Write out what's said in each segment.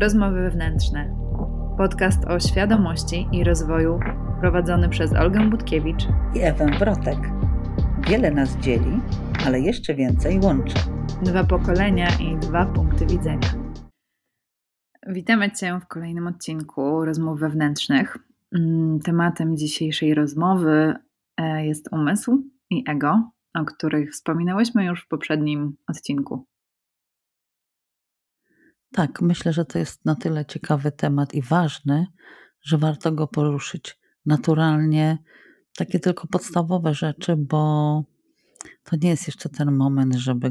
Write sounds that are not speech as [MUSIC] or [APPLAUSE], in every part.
Rozmowy wewnętrzne. Podcast o świadomości i rozwoju prowadzony przez Olgę Budkiewicz i Ewę Wrotek. Wiele nas dzieli, ale jeszcze więcej łączy. Dwa pokolenia i dwa punkty widzenia. Witamy Cię w kolejnym odcinku rozmów wewnętrznych. Mm, tematem dzisiejszej rozmowy e, jest umysł i ego, o których wspominałyśmy już w poprzednim odcinku. Tak, myślę, że to jest na tyle ciekawy temat i ważny, że warto go poruszyć naturalnie. Takie tylko podstawowe rzeczy, bo to nie jest jeszcze ten moment, żeby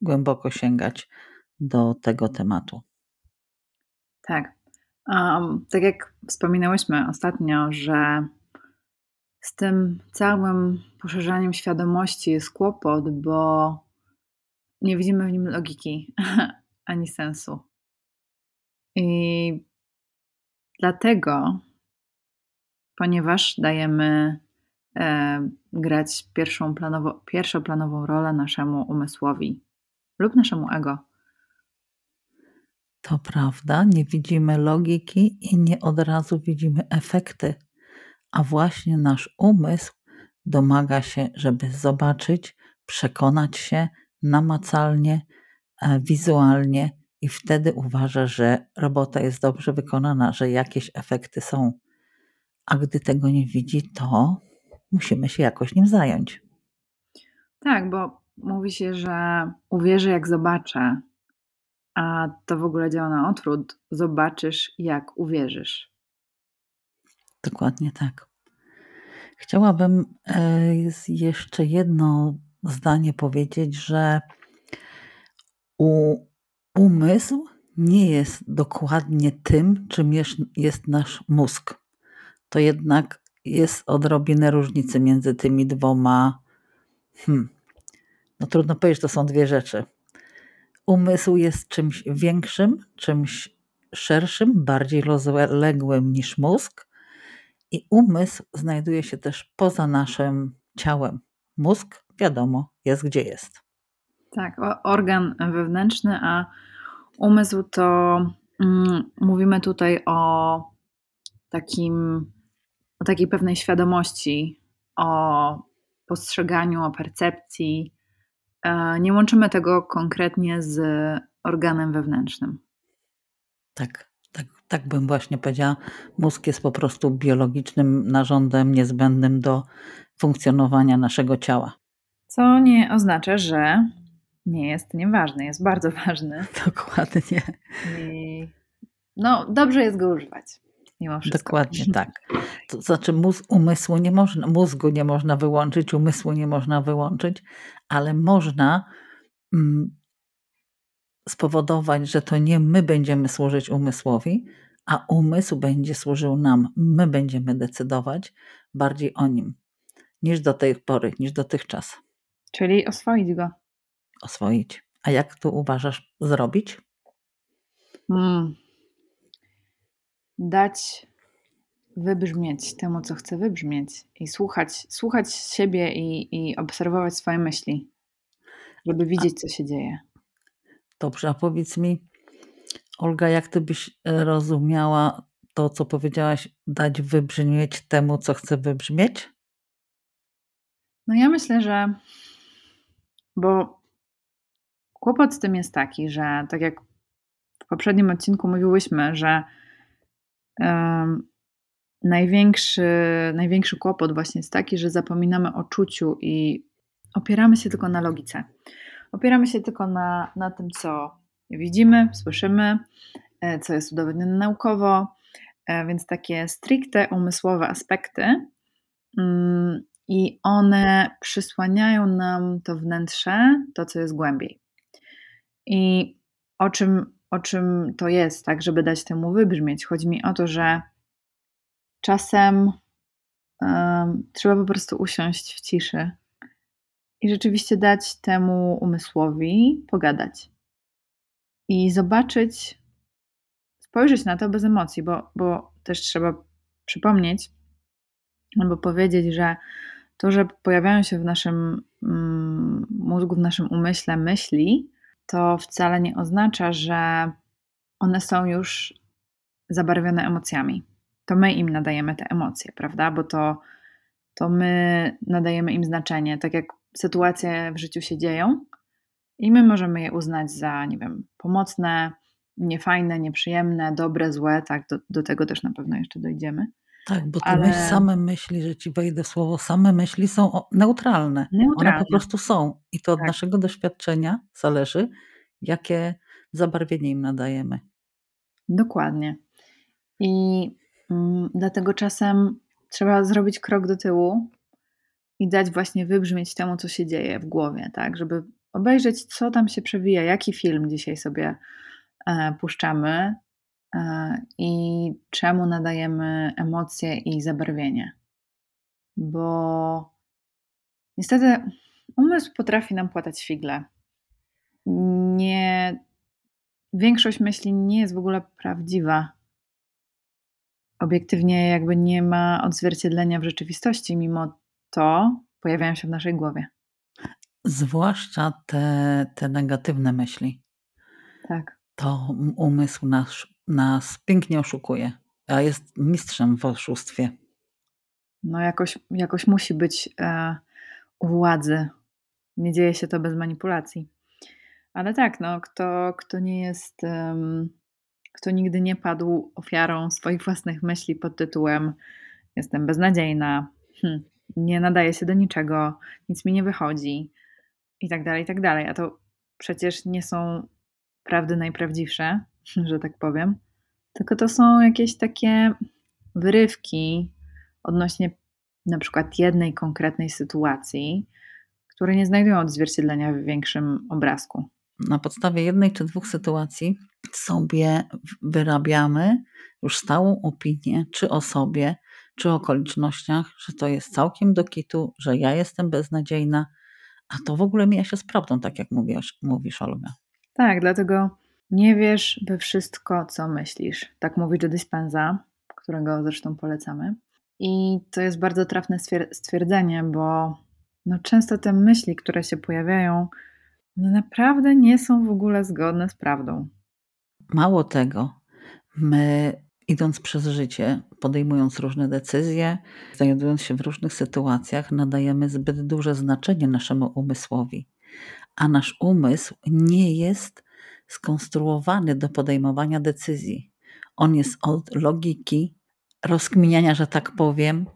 głęboko sięgać do tego tematu. Tak. Um, tak jak wspominałyśmy ostatnio, że z tym całym poszerzaniem świadomości jest kłopot, bo nie widzimy w nim logiki [LAUGHS] ani sensu. I dlatego, ponieważ dajemy e, grać pierwszą planowo, pierwszoplanową rolę naszemu umysłowi lub naszemu ego. To prawda, nie widzimy logiki i nie od razu widzimy efekty, a właśnie nasz umysł domaga się, żeby zobaczyć, przekonać się namacalnie, wizualnie i wtedy uważa, że robota jest dobrze wykonana, że jakieś efekty są. A gdy tego nie widzi, to musimy się jakoś nim zająć. Tak, bo mówi się, że uwierzę jak zobaczę, a to w ogóle działa na odwrót. Zobaczysz jak uwierzysz. Dokładnie tak. Chciałabym e, jeszcze jedno zdanie powiedzieć, że u, umysł nie jest dokładnie tym, czym jest, jest nasz mózg. To jednak jest odrobinę różnicy między tymi dwoma. Hmm. No trudno powiedzieć, to są dwie rzeczy. Umysł jest czymś większym, czymś szerszym, bardziej rozległym niż mózg, i umysł znajduje się też poza naszym ciałem. Mózg, wiadomo, jest gdzie jest. Tak, organ wewnętrzny, a umysł to mm, mówimy tutaj o takim, o takiej pewnej świadomości, o postrzeganiu, o percepcji. E, nie łączymy tego konkretnie z organem wewnętrznym. Tak, tak, tak bym właśnie powiedziała. Mózg jest po prostu biologicznym narządem niezbędnym do funkcjonowania naszego ciała. Co nie oznacza, że nie jest nieważny, jest bardzo [LAUGHS] ważny. Dokładnie. I no, dobrze jest go używać. Mimo wszystko. Dokładnie [LAUGHS] tak. To znaczy mózg, umysłu nie można, mózgu nie można wyłączyć, umysłu nie można wyłączyć, ale można mm, spowodować, że to nie my będziemy służyć umysłowi, a umysł będzie służył nam. My będziemy decydować bardziej o nim niż do tej pory, niż dotychczas. Czyli oswoić go oswoić. A jak to uważasz zrobić? Hmm. Dać wybrzmieć temu, co chcę wybrzmieć i słuchać, słuchać siebie i, i obserwować swoje myśli, żeby widzieć, co się dzieje. Dobrze, a powiedz mi, Olga, jak ty byś e, rozumiała to, co powiedziałaś, dać wybrzmieć temu, co chcę wybrzmieć? No ja myślę, że bo Kłopot z tym jest taki, że tak jak w poprzednim odcinku mówiłyśmy, że um, największy, największy kłopot właśnie jest taki, że zapominamy o czuciu i opieramy się tylko na logice. Opieramy się tylko na, na tym, co widzimy, słyszymy, e, co jest udowodnione naukowo, e, więc takie stricte umysłowe aspekty. Mm, I one przysłaniają nam to wnętrze, to co jest głębiej. I o czym, o czym to jest, tak, żeby dać temu wybrzmieć? Chodzi mi o to, że czasem trzeba po prostu usiąść w ciszy i rzeczywiście dać temu umysłowi pogadać i zobaczyć, spojrzeć na to bez emocji, bo, bo też trzeba przypomnieć albo powiedzieć, że to, że pojawiają się w naszym mm, mózgu, w naszym umyśle myśli, to wcale nie oznacza, że one są już zabarwione emocjami. To my im nadajemy te emocje, prawda? Bo to, to my nadajemy im znaczenie. Tak jak sytuacje w życiu się dzieją i my możemy je uznać za, nie wiem, pomocne, niefajne, nieprzyjemne, dobre, złe, tak, do, do tego też na pewno jeszcze dojdziemy. Tak, bo te Ale... myśl, same myśli, że ci wejdę w słowo, same myśli są neutralne. neutralne. One po prostu są. I to od tak. naszego doświadczenia zależy, jakie zabarwienie im nadajemy. Dokładnie. I mm, dlatego czasem trzeba zrobić krok do tyłu i dać właśnie wybrzmieć temu, co się dzieje w głowie, tak, żeby obejrzeć, co tam się przewija, jaki film dzisiaj sobie e, puszczamy i czemu nadajemy emocje i zabarwienie. Bo niestety umysł potrafi nam płatać figle. Nie, większość myśli nie jest w ogóle prawdziwa. Obiektywnie jakby nie ma odzwierciedlenia w rzeczywistości, mimo to pojawiają się w naszej głowie. Zwłaszcza te, te negatywne myśli. Tak. To umysł nas, nas pięknie oszukuje, a jest mistrzem w oszustwie. No jakoś, jakoś musi być e, u władzy. Nie dzieje się to bez manipulacji. Ale tak, no, kto, kto nie jest, um, kto nigdy nie padł ofiarą swoich własnych myśli pod tytułem jestem beznadziejna, hm, nie nadaje się do niczego, nic mi nie wychodzi i tak dalej, i tak dalej. A to przecież nie są prawdy najprawdziwsze, [LAUGHS] że tak powiem, tylko to są jakieś takie wyrywki odnośnie na przykład jednej konkretnej sytuacji, które nie znajdują odzwierciedlenia w większym obrazku. Na podstawie jednej czy dwóch sytuacji sobie wyrabiamy już stałą opinię, czy o sobie, czy okolicznościach, że to jest całkiem do kitu, że ja jestem beznadziejna, a to w ogóle mija się z prawdą, tak jak mówisz, mówisz Olga. Tak, dlatego nie wiesz we wszystko, co myślisz. Tak mówi Joe Dispenza, którego zresztą polecamy. I to jest bardzo trafne stwierdzenie, bo no często te myśli, które się pojawiają, one naprawdę nie są w ogóle zgodne z prawdą. Mało tego, my idąc przez życie, podejmując różne decyzje, znajdując się w różnych sytuacjach, nadajemy zbyt duże znaczenie naszemu umysłowi. A nasz umysł nie jest skonstruowany do podejmowania decyzji. On jest od logiki, rozkminiania, że tak powiem,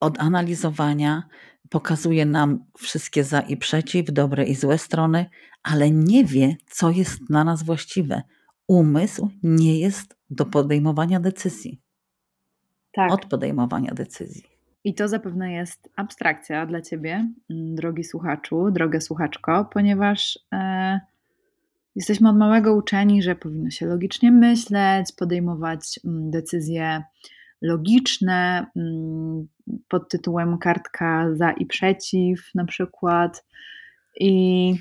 od analizowania, pokazuje nam wszystkie za i przeciw, dobre i złe strony, ale nie wie, co jest dla nas właściwe. Umysł nie jest do podejmowania decyzji. Tak. Od podejmowania decyzji. I to zapewne jest abstrakcja dla ciebie, mm, drogi słuchaczu, droga słuchaczko, ponieważ e, jesteśmy od małego uczeni, że powinno się logicznie myśleć, podejmować mm, decyzje logiczne, mm, pod tytułem kartka za i przeciw, na przykład. I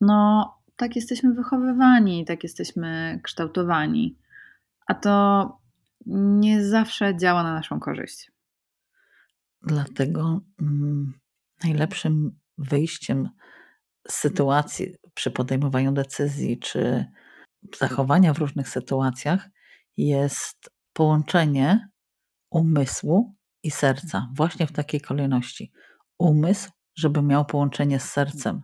no, tak jesteśmy wychowywani, tak jesteśmy kształtowani, a to nie zawsze działa na naszą korzyść. Dlatego mm, najlepszym wyjściem sytuacji przy podejmowaniu decyzji czy zachowania w różnych sytuacjach jest połączenie umysłu i serca, właśnie w takiej kolejności. Umysł, żeby miał połączenie z sercem,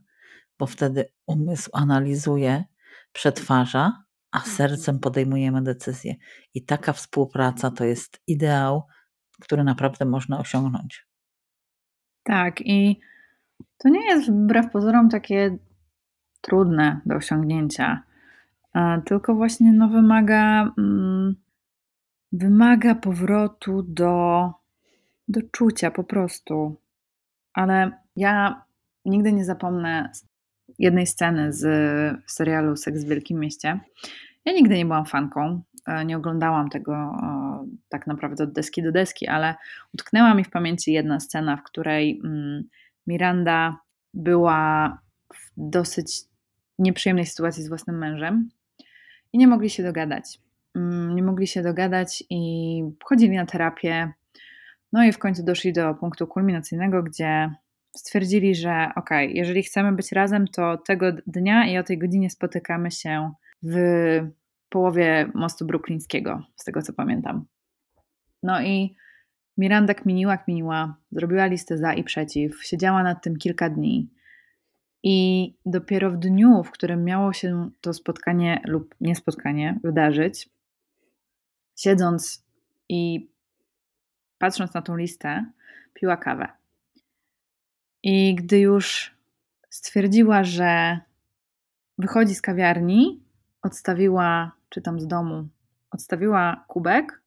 bo wtedy umysł analizuje, przetwarza, a sercem podejmujemy decyzje. I taka współpraca to jest ideał, który naprawdę można osiągnąć. Tak, i to nie jest wbrew pozorom takie trudne do osiągnięcia, tylko właśnie no, wymaga, mm, wymaga powrotu do, do czucia po prostu. Ale ja nigdy nie zapomnę jednej sceny z serialu Seks w Wielkim Mieście. Ja nigdy nie byłam fanką, e, nie oglądałam tego tak naprawdę od deski do deski, ale utknęła mi w pamięci jedna scena, w której mm, Miranda była w dosyć nieprzyjemnej sytuacji z własnym mężem i nie mogli się dogadać. Mm, nie mogli się dogadać i chodzili na terapię. No i w końcu doszli do punktu kulminacyjnego, gdzie stwierdzili, że ok, jeżeli chcemy być razem, to tego dnia i o tej godzinie spotykamy się w połowie mostu bruklińskiego, z tego co pamiętam. No i Miranda kminiła, kminiła, zrobiła listę za i przeciw, siedziała nad tym kilka dni. I dopiero w dniu, w którym miało się to spotkanie lub niespotkanie wydarzyć, siedząc i patrząc na tą listę, piła kawę. I gdy już stwierdziła, że wychodzi z kawiarni, odstawiła, czy tam z domu, odstawiła kubek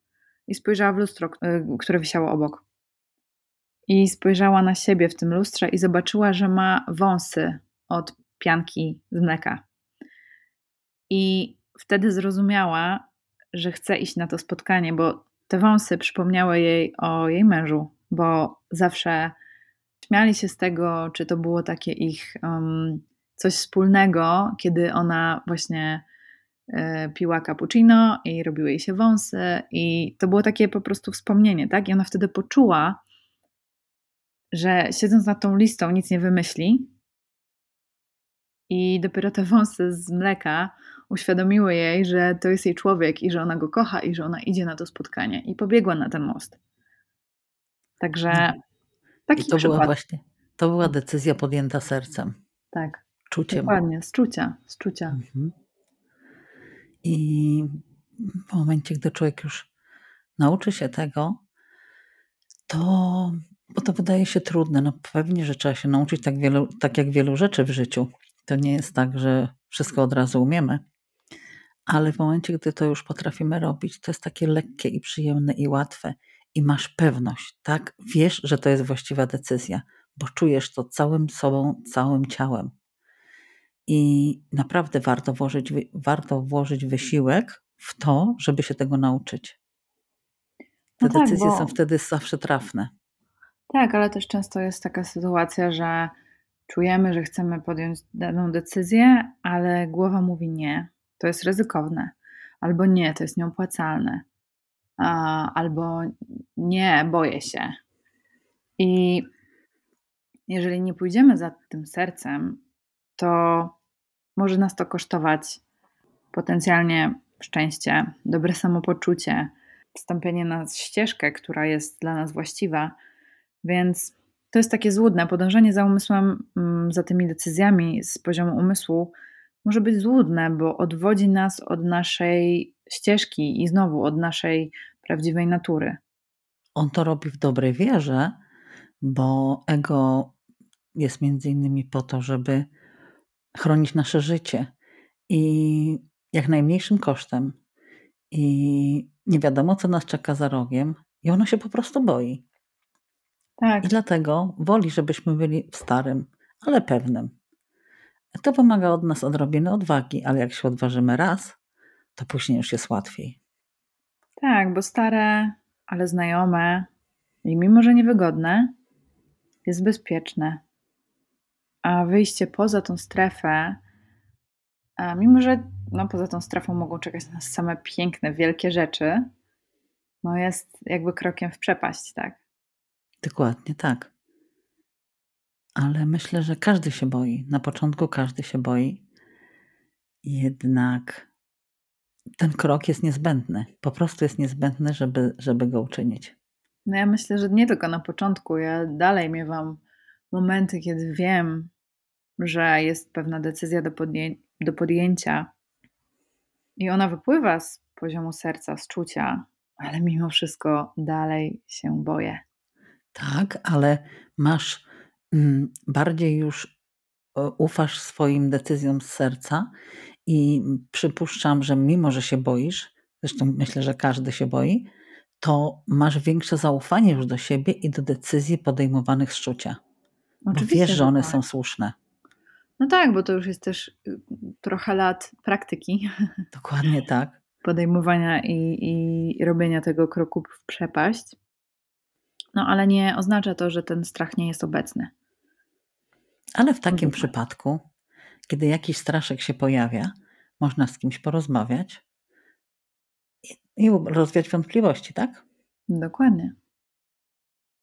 i spojrzała w lustro, e, które wisiało obok. I spojrzała na siebie w tym lustrze i zobaczyła, że ma wąsy od pianki z mleka. I wtedy zrozumiała, że chce iść na to spotkanie, bo te wąsy przypomniały jej o jej mężu, bo zawsze śmiali się z tego, czy to było takie ich um, coś wspólnego, kiedy ona właśnie piła cappuccino i robiły jej się wąsy i to było takie po prostu wspomnienie, tak? I ona wtedy poczuła, że siedząc nad tą listą nic nie wymyśli i dopiero te wąsy z mleka uświadomiły jej, że to jest jej człowiek i że ona go kocha i że ona idzie na to spotkanie i pobiegła na ten most. Także no. taki I to przykład. była właśnie, to była decyzja podjęta sercem. Tak. Czuciem. Dokładnie, z czucia, z czucia. Mhm. I w momencie, gdy człowiek już nauczy się tego, to, bo to wydaje się trudne, no pewnie, że trzeba się nauczyć tak, wielu, tak jak wielu rzeczy w życiu. To nie jest tak, że wszystko od razu umiemy, ale w momencie, gdy to już potrafimy robić, to jest takie lekkie i przyjemne i łatwe i masz pewność, tak? Wiesz, że to jest właściwa decyzja, bo czujesz to całym sobą, całym ciałem. I naprawdę warto włożyć, warto włożyć wysiłek w to, żeby się tego nauczyć. Te no tak, decyzje bo... są wtedy zawsze trafne. Tak, ale też często jest taka sytuacja, że czujemy, że chcemy podjąć daną decyzję, ale głowa mówi nie, to jest ryzykowne, albo nie, to jest nieopłacalne, albo nie, boję się. I jeżeli nie pójdziemy za tym sercem, to może nas to kosztować potencjalnie szczęście, dobre samopoczucie, wstąpienie na ścieżkę, która jest dla nas właściwa. Więc to jest takie złudne. Podążanie za umysłem, mm, za tymi decyzjami z poziomu umysłu może być złudne, bo odwodzi nas od naszej ścieżki i znowu od naszej prawdziwej natury. On to robi w dobrej wierze, bo ego jest między innymi po to, żeby chronić nasze życie i jak najmniejszym kosztem. I nie wiadomo, co nas czeka za rogiem, i ono się po prostu boi. Tak. I dlatego woli, żebyśmy byli w starym, ale pewnym. To wymaga od nas odrobiny odwagi, ale jak się odważymy raz, to później już jest łatwiej. Tak, bo stare, ale znajome i mimo, że niewygodne, jest bezpieczne a wyjście poza tą strefę, mimo że no, poza tą strefą mogą czekać na nas same piękne, wielkie rzeczy, no jest jakby krokiem w przepaść, tak? Dokładnie tak. Ale myślę, że każdy się boi. Na początku każdy się boi. Jednak ten krok jest niezbędny. Po prostu jest niezbędny, żeby, żeby go uczynić. No ja myślę, że nie tylko na początku. Ja dalej miewam momenty, kiedy wiem, że jest pewna decyzja do, podję do podjęcia i ona wypływa z poziomu serca, z czucia, ale mimo wszystko dalej się boję. Tak, ale masz mm, bardziej już ufasz swoim decyzjom z serca i przypuszczam, że mimo, że się boisz, zresztą myślę, że każdy się boi, to masz większe zaufanie już do siebie i do decyzji podejmowanych z czucia. Oczywiście, wiesz, że one tak. są słuszne. No tak, bo to już jest też y, trochę lat praktyki. [LAUGHS] Dokładnie tak. Podejmowania i, i robienia tego kroku w przepaść. No ale nie oznacza to, że ten strach nie jest obecny. Ale w takim przypadku, kiedy jakiś straszek się pojawia, można z kimś porozmawiać i, i rozwiać wątpliwości, tak? Dokładnie.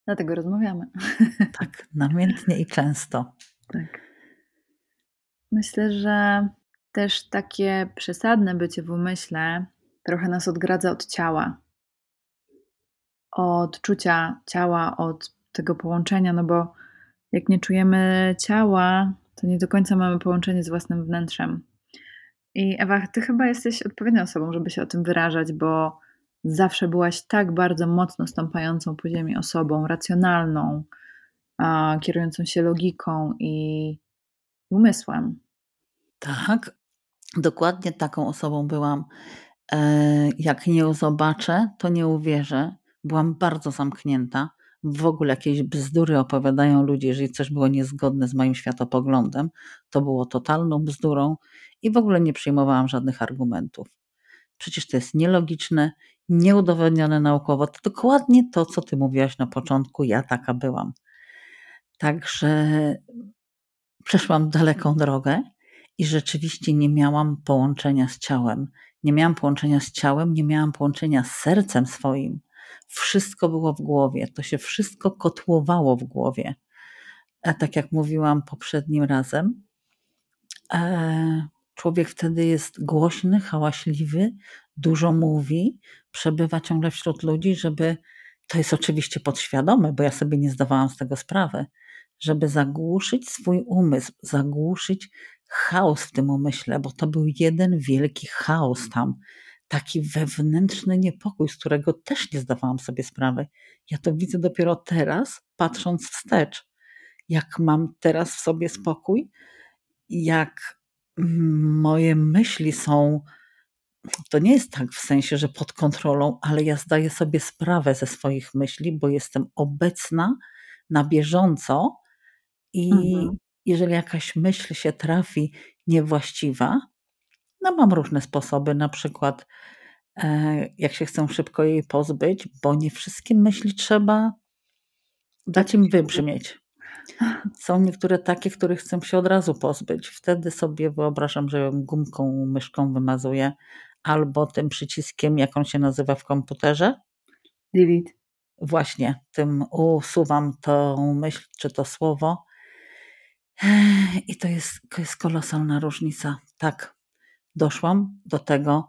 Dlatego rozmawiamy. [LAUGHS] Tak, namiętnie i często. Tak. Myślę, że też takie przesadne bycie w umyśle trochę nas odgradza od ciała. Od czucia ciała, od tego połączenia, no bo jak nie czujemy ciała, to nie do końca mamy połączenie z własnym wnętrzem. I Ewa, ty chyba jesteś odpowiednią osobą, żeby się o tym wyrażać, bo zawsze byłaś tak bardzo mocno stąpającą po ziemi osobą, racjonalną, kierującą się logiką i umysłem. Tak, dokładnie taką osobą byłam. E, jak nie zobaczę, to nie uwierzę. Byłam bardzo zamknięta. W ogóle jakieś bzdury opowiadają ludzie, jeżeli coś było niezgodne z moim światopoglądem, to było totalną bzdurą i w ogóle nie przyjmowałam żadnych argumentów. Przecież to jest nielogiczne, nieudowodnione naukowo. To dokładnie to, co ty mówiłaś na początku. Ja taka byłam. Także przeszłam daleką drogę i rzeczywiście nie miałam połączenia z ciałem. Nie miałam połączenia z ciałem, nie miałam połączenia z sercem swoim. Wszystko było w głowie, to się wszystko kotłowało w głowie. A tak jak mówiłam poprzednim razem, e, człowiek wtedy jest głośny, hałaśliwy, dużo mówi, przebywa ciągle wśród ludzi, żeby to jest oczywiście podświadome, bo ja sobie nie zdawałam z tego sprawy, żeby zagłuszyć swój umysł, zagłuszyć chaos w tym umyśle, bo to był jeden wielki chaos tam, taki wewnętrzny niepokój, z którego też nie zdawałam sobie sprawy. Ja to widzę dopiero teraz, patrząc wstecz, jak mam teraz w sobie spokój, jak moje myśli są. To nie jest tak w sensie, że pod kontrolą, ale ja zdaję sobie sprawę ze swoich myśli, bo jestem obecna na bieżąco i mhm. jeżeli jakaś myśl się trafi niewłaściwa, no mam różne sposoby, na przykład e, jak się chcę szybko jej pozbyć, bo nie wszystkie myśli trzeba dać im wybrzmieć. Są niektóre takie, których chcę się od razu pozbyć. Wtedy sobie wyobrażam, że ją gumką, myszką wymazuję, albo tym przyciskiem, jak on się nazywa w komputerze. Delete. Właśnie, tym usuwam tą myśl czy to słowo i to jest, to jest kolosalna różnica. Tak, doszłam do tego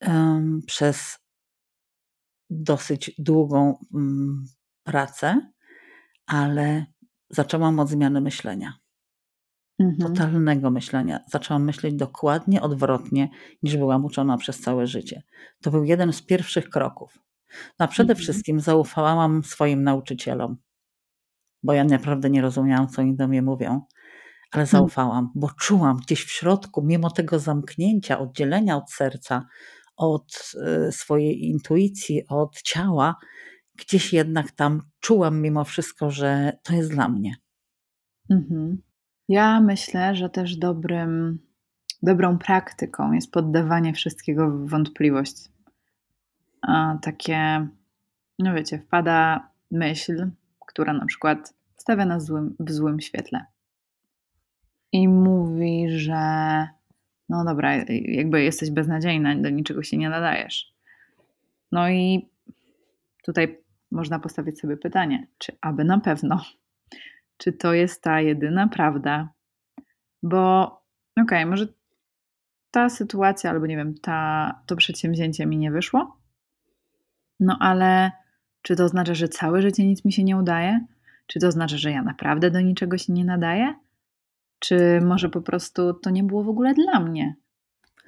um, przez dosyć długą um, pracę, ale zaczęłam od zmiany myślenia. Mhm. Totalnego myślenia. Zaczęłam myśleć dokładnie odwrotnie, niż byłam uczona przez całe życie. To był jeden z pierwszych kroków. No, a przede mhm. wszystkim zaufałam swoim nauczycielom, bo ja naprawdę nie rozumiałam, co oni do mnie mówią ale hmm. zaufałam, bo czułam gdzieś w środku, mimo tego zamknięcia, oddzielenia od serca, od e, swojej intuicji, od ciała, gdzieś jednak tam czułam mimo wszystko, że to jest dla mnie. Mhm. Ja myślę, że też dobrym, dobrą praktyką jest poddawanie wszystkiego w wątpliwość. A takie, no wiecie, wpada myśl, która na przykład stawia nas złym, w złym świetle i mówi, że no dobra, jakby jesteś beznadziejna, do niczego się nie nadajesz. No i tutaj można postawić sobie pytanie, czy aby na pewno, czy to jest ta jedyna prawda? Bo okej, okay, może ta sytuacja, albo nie wiem, ta, to przedsięwzięcie mi nie wyszło, no ale czy to oznacza, że całe życie nic mi się nie udaje? Czy to oznacza, że ja naprawdę do niczego się nie nadaję? Czy może po prostu to nie było w ogóle dla mnie?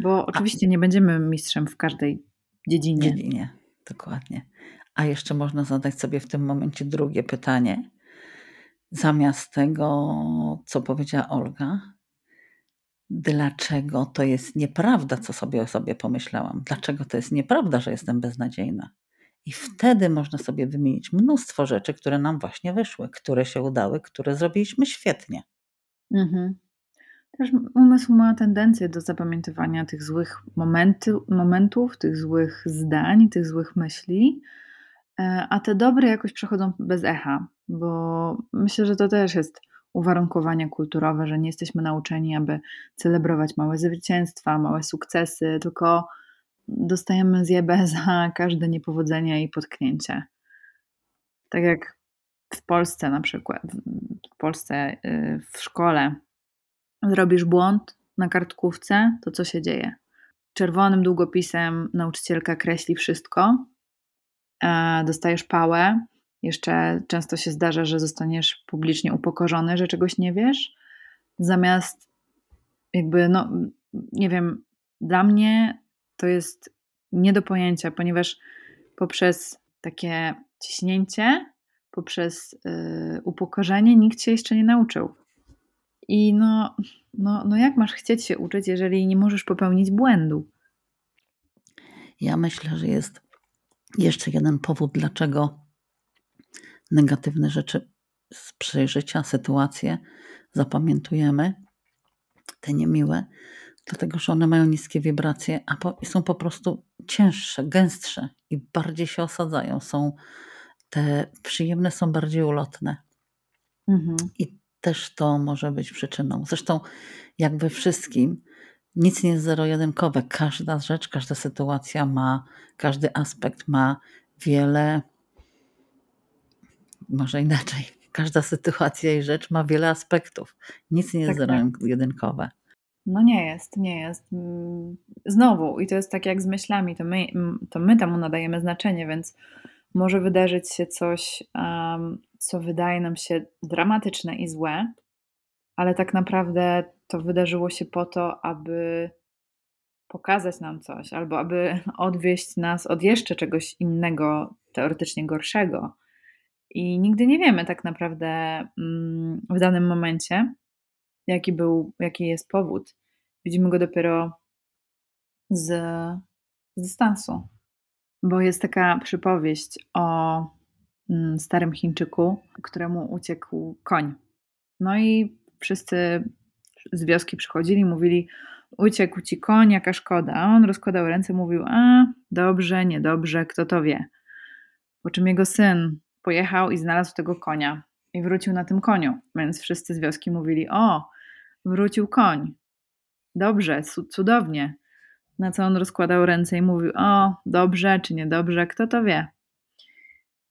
Bo oczywiście nie będziemy mistrzem w każdej dziedzinie. dziedzinie. Dokładnie. A jeszcze można zadać sobie w tym momencie drugie pytanie. Zamiast tego, co powiedziała Olga, dlaczego to jest nieprawda, co sobie o sobie pomyślałam? Dlaczego to jest nieprawda, że jestem beznadziejna? I wtedy można sobie wymienić mnóstwo rzeczy, które nam właśnie wyszły, które się udały, które zrobiliśmy świetnie. Mhm. Też umysł ma tendencję do zapamiętywania tych złych momenty, momentów, tych złych zdań, tych złych myśli, a te dobre jakoś przechodzą bez echa, bo myślę, że to też jest uwarunkowanie kulturowe, że nie jesteśmy nauczeni, aby celebrować małe zwycięstwa, małe sukcesy, tylko dostajemy zjebę [LAUGHS] za każde niepowodzenie i potknięcie. Tak jak w Polsce na przykład, w Polsce y, w szkole zrobisz błąd, na kartkówce, to co się dzieje? Czerwonym długopisem nauczycielka kreśli wszystko, e, dostajesz pałę, jeszcze często się zdarza, że zostaniesz publicznie upokorzony, że czegoś nie wiesz, zamiast jakby, no, nie wiem, dla mnie to jest nie do pojęcia, ponieważ poprzez takie ciśnięcie, poprzez yy, upokorzenie nikt się jeszcze nie nauczył. I no, no, no jak masz chcieć się uczyć, jeżeli nie możesz popełnić błędu? Ja myślę, że jest jeszcze jeden powód, dlaczego negatywne rzeczy z przeżycia, sytuacje zapamiętujemy, te niemiłe, dlatego że one mają niskie wibracje, a po, są po prostu cięższe, gęstsze i bardziej się osadzają. Są te przyjemne są bardziej ulotne. Mhm. I też to może być przyczyną. Zresztą, jak we wszystkim, nic nie jest zero-jedynkowe. Każda rzecz, każda sytuacja ma, każdy aspekt ma wiele, może inaczej. [LAUGHS] Każda sytuacja i rzecz ma wiele aspektów. Nic nie jest tak, tak. zero-jedynkowe. No nie jest, nie jest. Mm, znowu, i to jest tak jak z myślami, to my, to my temu nadajemy znaczenie, więc może wydarzyć się coś, um, co wydaje nam się dramatyczne i złe, ale tak naprawdę to wydarzyło się po to, aby pokazać nam coś, albo aby [LAUGHS] odwieść nas od jeszcze czegoś innego, teoretycznie gorszego. I nigdy nie wiemy tak naprawdę mm, w danym momencie, jaki był, jaki jest powód. Widzimy go dopiero z, z dystansu. Bo jest taka przypowieść o mm, starym Chińczyku, któremu uciekł koń. No i wszyscy z wioski przychodzili mówili: Uciekł ci koń, jaka szkoda. A on rozkładał ręce, mówił: A, dobrze, niedobrze, kto to wie. Po czym jego syn pojechał i znalazł tego konia i wrócił na tym koniu. Więc wszyscy z wioski mówili: O, wrócił koń. Dobrze, cudownie. Na co on rozkładał ręce i mówił: O, dobrze czy niedobrze, kto to wie.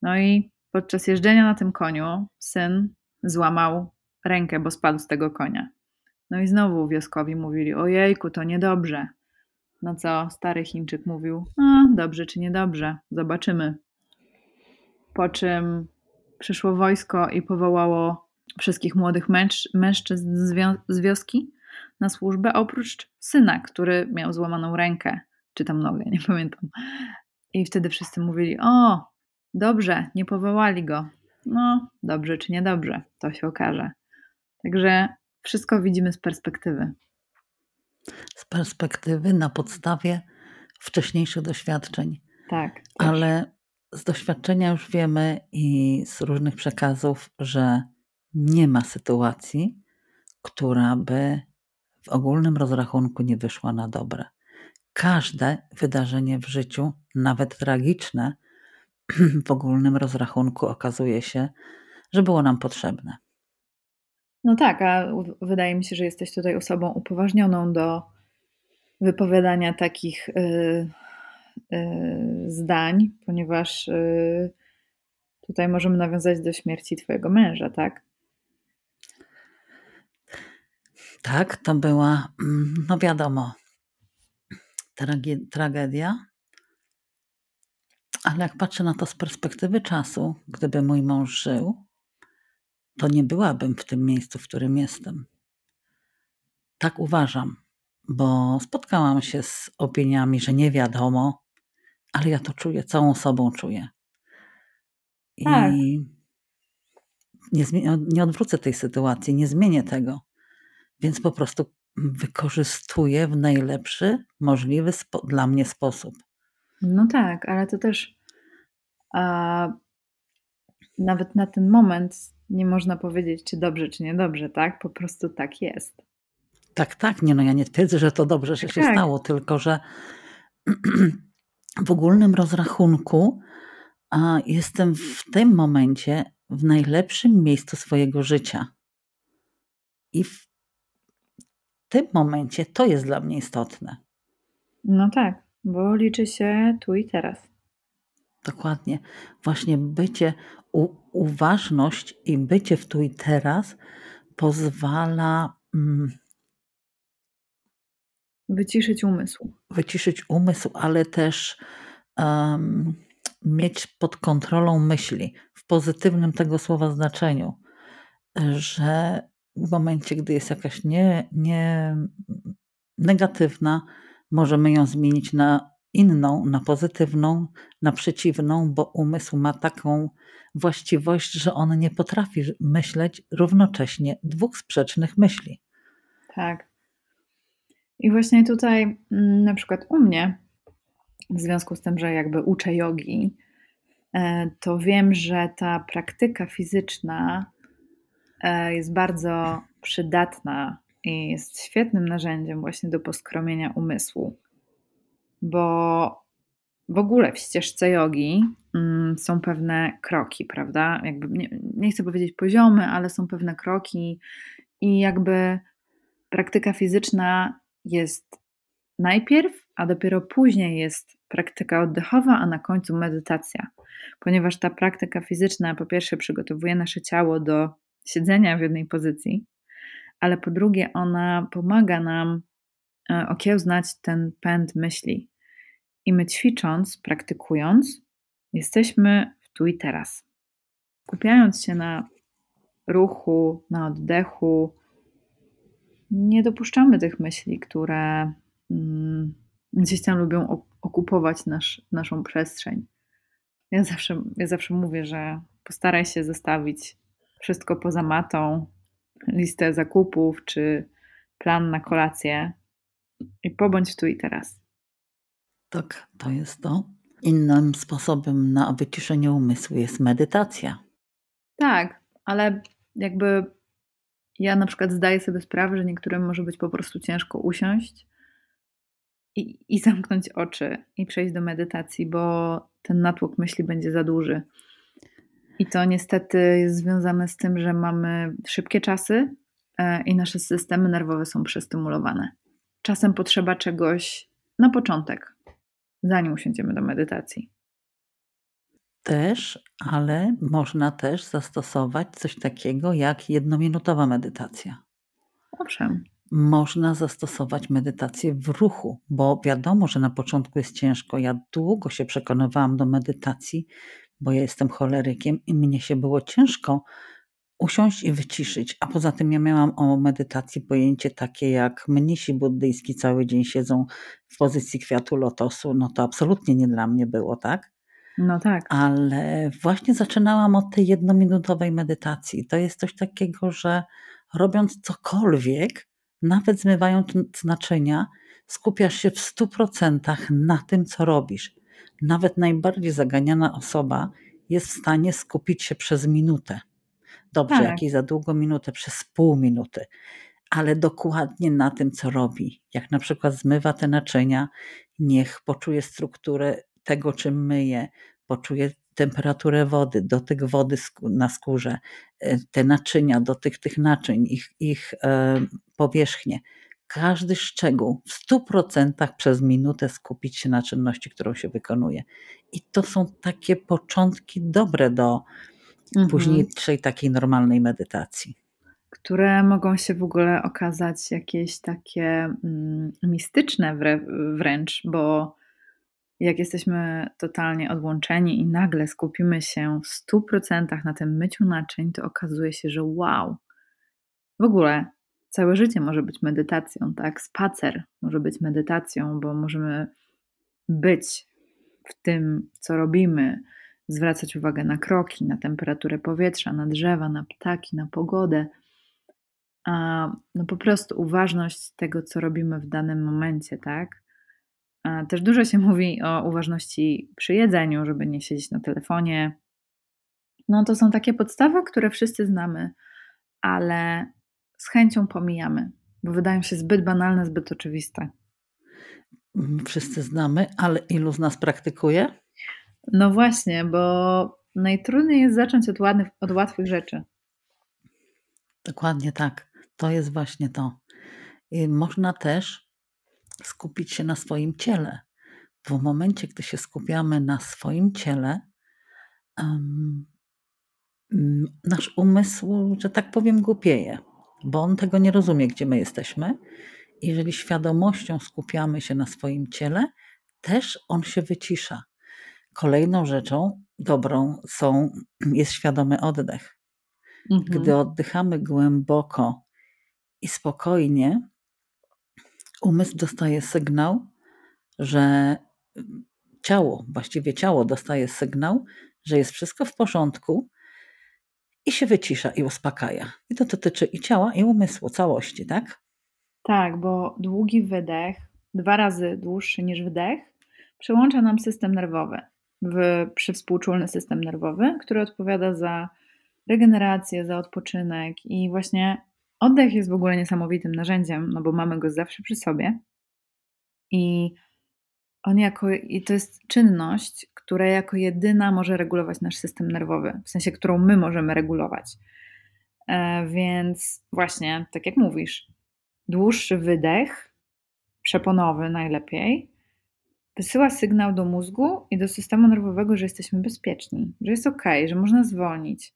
No i podczas jeżdżenia na tym koniu syn złamał rękę, bo spadł z tego konia. No i znowu wioskowi mówili: Ojejku, to niedobrze. No co stary Chińczyk mówił: No, dobrze czy niedobrze, zobaczymy. Po czym przyszło wojsko i powołało wszystkich młodych męż, mężczyzn z, z wioski na służbę, oprócz syna, który miał złamaną rękę, czy tam nogę, nie pamiętam. I wtedy wszyscy mówili: O, dobrze, nie powołali go. No, dobrze czy niedobrze, to się okaże. Także wszystko widzimy z perspektywy. Z perspektywy na podstawie wcześniejszych doświadczeń. Tak. Ale z doświadczenia już wiemy i z różnych przekazów, że nie ma sytuacji, która by w ogólnym rozrachunku nie wyszła na dobre. Każde wydarzenie w życiu, nawet tragiczne, [CLEARS THROAT] w ogólnym rozrachunku okazuje się, że było nam potrzebne. No tak, a wydaje mi się, że jesteś tutaj osobą upoważnioną do wypowiadania takich y, y, zdań, ponieważ y, tutaj możemy nawiązać do śmierci Twojego męża, tak? Tak, to była, mm, no wiadomo, tragedia. Ale jak patrzę na to z perspektywy czasu, gdyby mój mąż żył, to nie byłabym w tym miejscu, w którym jestem. Tak uważam, bo spotkałam się z opiniami, że nie wiadomo, ale ja to czuję, całą sobą czuję. I tak. nie, nie odwrócę tej sytuacji, nie zmienię tego. Więc po prostu wykorzystuję w najlepszy możliwy dla mnie sposób. No tak, ale to też a, nawet na ten moment nie można powiedzieć, czy dobrze, czy niedobrze, tak? Po prostu tak jest. Tak, tak. Nie, no ja nie twierdzę, że to dobrze, że się tak. stało, tylko że [CLEARS THROAT] w ogólnym rozrachunku a, jestem w tym momencie w najlepszym miejscu swojego życia. I w tym momencie to jest dla mnie istotne. No tak, bo liczy się tu i teraz. Dokładnie. Właśnie bycie, u, uważność i bycie w tu i teraz pozwala mm, Wyciszyć umysł. Wyciszyć umysł, ale też um, mieć pod kontrolą myśli w pozytywnym tego słowa znaczeniu, że w momencie, gdy jest jakaś nie, nie negatywna, możemy ją zmienić na inną, na pozytywną, na przeciwną, bo umysł ma taką właściwość, że on nie potrafi myśleć równocześnie dwóch sprzecznych myśli. Tak. I właśnie tutaj, mm, na przykład u mnie, w związku z tym, że jakby uczę jogi, e, to wiem, że ta praktyka fizyczna e, jest bardzo przydatna i jest świetnym narzędziem właśnie do poskromienia umysłu, bo w ogóle w ścieżce jogi mm, są pewne kroki, prawda? Jakby nie, nie chcę powiedzieć poziomy, ale są pewne kroki i jakby praktyka fizyczna jest najpierw, a dopiero później jest praktyka oddechowa, a na końcu medytacja. Ponieważ ta praktyka fizyczna po pierwsze przygotowuje nasze ciało do siedzenia w jednej pozycji, ale po drugie ona pomaga nam e, okiełznać ten pęd myśli. I my ćwicząc, praktykując, jesteśmy w tu i teraz. Skupiając się na ruchu, na oddechu, nie dopuszczamy tych myśli, które mm, gdzieś tam lubią okupować nasz, naszą przestrzeń. Ja zawsze, ja zawsze mówię, że postaraj się zostawić wszystko poza matą, listę zakupów czy plan na kolację i pobądź tu i teraz. Tak, to jest to. Innym sposobem na wyciszenie umysłu jest medytacja. Tak, ale jakby ja na przykład zdaję sobie sprawę, że niektórym może być po prostu ciężko usiąść i, i zamknąć oczy i przejść do medytacji, bo ten natłok myśli będzie za duży. I to niestety jest związane z tym, że mamy szybkie czasy e, i nasze systemy nerwowe są przestymulowane. Czasem potrzeba czegoś na początek, zanim usiądziemy do medytacji. Też, ale można też zastosować coś takiego jak jednominutowa medytacja. Owszem. Można zastosować medytację w ruchu, bo wiadomo, że na początku jest ciężko. Ja długo się przekonywałam do medytacji, bo ja jestem cholerykiem i mnie się było ciężko usiąść i wyciszyć. A poza tym ja miałam o medytacji pojęcie takie jak mnisi buddyjski cały dzień siedzą w pozycji kwiatu lotosu. No to absolutnie nie dla mnie było, tak? No tak. Ale właśnie zaczynałam od tej jednominutowej medytacji. To jest coś takiego, że robiąc cokolwiek, nawet zmywając naczynia, skupiasz się w 100% na tym, co robisz. Nawet najbardziej zaganiana osoba jest w stanie skupić się przez minutę. Dobrze, tak. jak za długo minutę, przez pół minuty, ale dokładnie na tym, co robi. Jak na przykład zmywa te naczynia, niech poczuje strukturę tego, czym myje, poczuje temperaturę wody, dotyk wody na skórze, e, te naczynia, dotyk tych naczyń, ich, ich e, powierzchnię. Każdy szczegół w 100% przez minutę skupić się na czynności, którą się wykonuje. I to są takie początki dobre do mhm. późniejszej takiej normalnej medytacji. Które mogą się w ogóle okazać jakieś takie mm, mistyczne wręcz, bo jak jesteśmy totalnie odłączeni i nagle skupimy się w 100% na tym myciu naczyń, to okazuje się, że wow, w ogóle całe życie może być medytacją, tak? Spacer może być medytacją, bo możemy być w tym, co robimy, zwracać uwagę na kroki, na temperaturę powietrza, na drzewa, na ptaki, na pogodę. A no po prostu uważność tego, co robimy w danym momencie, tak? Też dużo się [LAUGHS] mówi o uważności przy jedzeniu, żeby nie siedzieć na telefonie. No to są takie podstawy, które wszyscy znamy, ale z chęcią pomijamy, bo wydają się zbyt banalne, zbyt oczywiste. Wszyscy znamy, ale ilu z nas praktykuje? No właśnie, bo najtrudniej jest zacząć od, ładnych, od łatwych rzeczy. Dokładnie tak. To jest właśnie to. I można też skupić się na swoim ciele. W momencie, gdy się skupiamy na swoim ciele, um, nasz umysł, że tak powiem, głupieje, bo on tego nie rozumie, gdzie my jesteśmy jeżeli świadomością skupiamy się na swoim ciele, też on się wycisza. Kolejną rzeczą dobrą są, [CLEARS THROAT] jest świadomy oddech. Mhm. Gdy oddychamy głęboko i spokojnie, umysł dostaje sygnał, że ciało, właściwie ciało dostaje sygnał, że jest wszystko w porządku i się wycisza i uspokaja. I to dotyczy i ciała, i umysłu, całości, tak? Tak, bo długi wydech, dwa razy dłuższy niż wdech, przełącza nam system nerwowy w przywspółczulny system nerwowy, który odpowiada za regenerację, za odpoczynek i właśnie oddech jest w ogóle niesamowitym narzędziem, no bo mamy go zawsze przy sobie i on jako, i to jest czynność, która jako jedyna może regulować nasz system nerwowy, w sensie, którą my możemy regulować. E, więc właśnie, tak jak mówisz, dłuższy wydech, przeponowy najlepiej, wysyła sygnał do mózgu i do systemu nerwowego, że jesteśmy bezpieczni, że jest ok, że można zwolnić.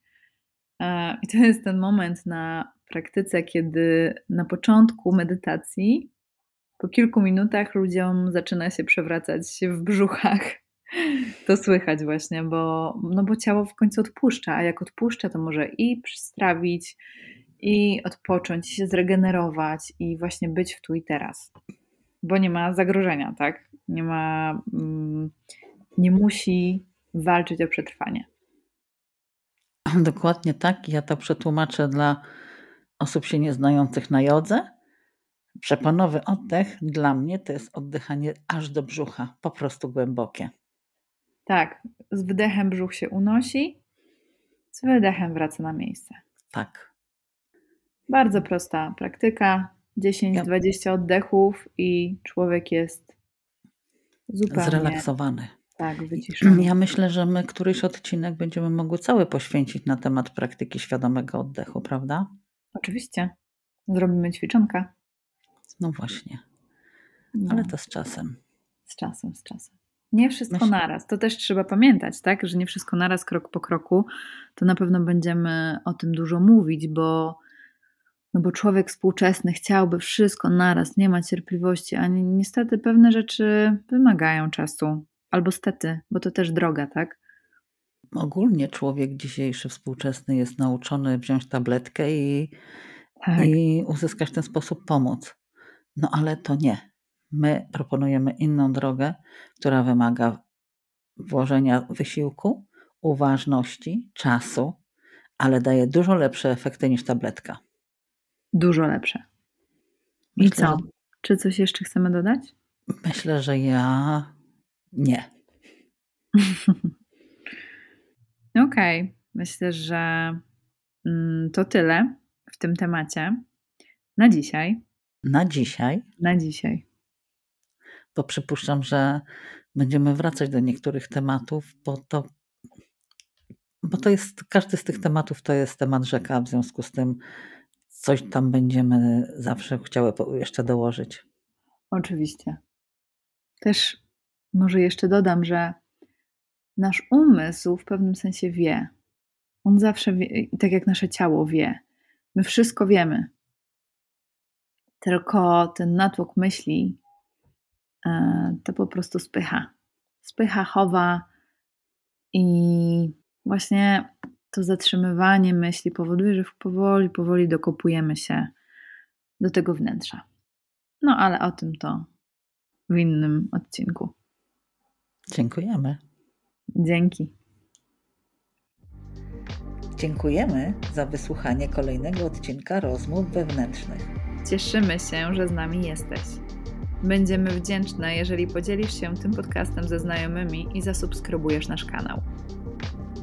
E, I to jest ten moment na praktyce, kiedy na początku medytacji, po kilku minutach ludziom zaczyna się przewracać w brzuchach. [LAUGHS] To słychać właśnie, bo, no bo ciało w końcu odpuszcza, a jak odpuszcza, to może i przystrawić, i odpocząć, i się zregenerować, i właśnie być w tu i teraz. Bo nie ma zagrożenia, tak? Nie ma, mm, nie musi walczyć o przetrwanie. [CLEARS THROAT] Dokładnie tak. Ja to przetłumaczę dla osób się nieznających na jodze. Przeponowy oddech dla mnie to jest oddychanie aż do brzucha, po prostu głębokie. Tak, z wdechem brzuch się unosi, z wydechem wraca na miejsce. Tak. Bardzo prosta praktyka. 10-20 oddechów i człowiek jest zupełnie zrelaksowany. Tak, wyciszony. Ja myślę, że my któryś odcinek będziemy mogły cały poświęcić na temat praktyki świadomego oddechu, prawda? Oczywiście. Zrobimy ćwiczonkę. No właśnie. No. Ale to z czasem. Z czasem, z czasem. Nie wszystko Myślę. naraz. To też trzeba pamiętać, tak? Że nie wszystko naraz, krok po kroku. To na pewno będziemy o tym dużo mówić, bo, no bo człowiek współczesny chciałby wszystko naraz, nie ma cierpliwości, a niestety pewne rzeczy wymagają czasu. Albo stety, bo to też droga, tak? Ogólnie człowiek dzisiejszy, współczesny jest nauczony wziąć tabletkę i, tak. i uzyskać w ten sposób pomoc. No ale to nie. My proponujemy inną drogę, która wymaga włożenia wysiłku, uważności, czasu, ale daje dużo lepsze efekty niż tabletka. Dużo lepsze. I myślę, co? Czy coś jeszcze chcemy dodać? Myślę, że ja nie. [LAUGHS] Okej, okay. myślę, że mm, to tyle w tym temacie na dzisiaj. Na dzisiaj? Na dzisiaj. Bo przypuszczam, że będziemy wracać do niektórych tematów, bo to, bo to jest, każdy z tych tematów to jest temat rzeka, w związku z tym coś tam będziemy zawsze chciały jeszcze dołożyć. Oczywiście. Też może jeszcze dodam, że nasz umysł w pewnym sensie wie. On zawsze wie, tak jak nasze ciało wie. My wszystko wiemy. Tylko ten natłok myśli e, to po prostu spycha. Spycha, chowa i właśnie to zatrzymywanie myśli powoduje, że powoli, powoli dokopujemy się do tego wnętrza. No ale o tym to w innym odcinku. Dziękujemy. Dzięki. Dziękujemy za wysłuchanie kolejnego odcinka rozmów wewnętrznych. Cieszymy się, że z nami jesteś. Będziemy wdzięczne, jeżeli podzielisz się tym podcastem ze znajomymi i zasubskrybujesz nasz kanał.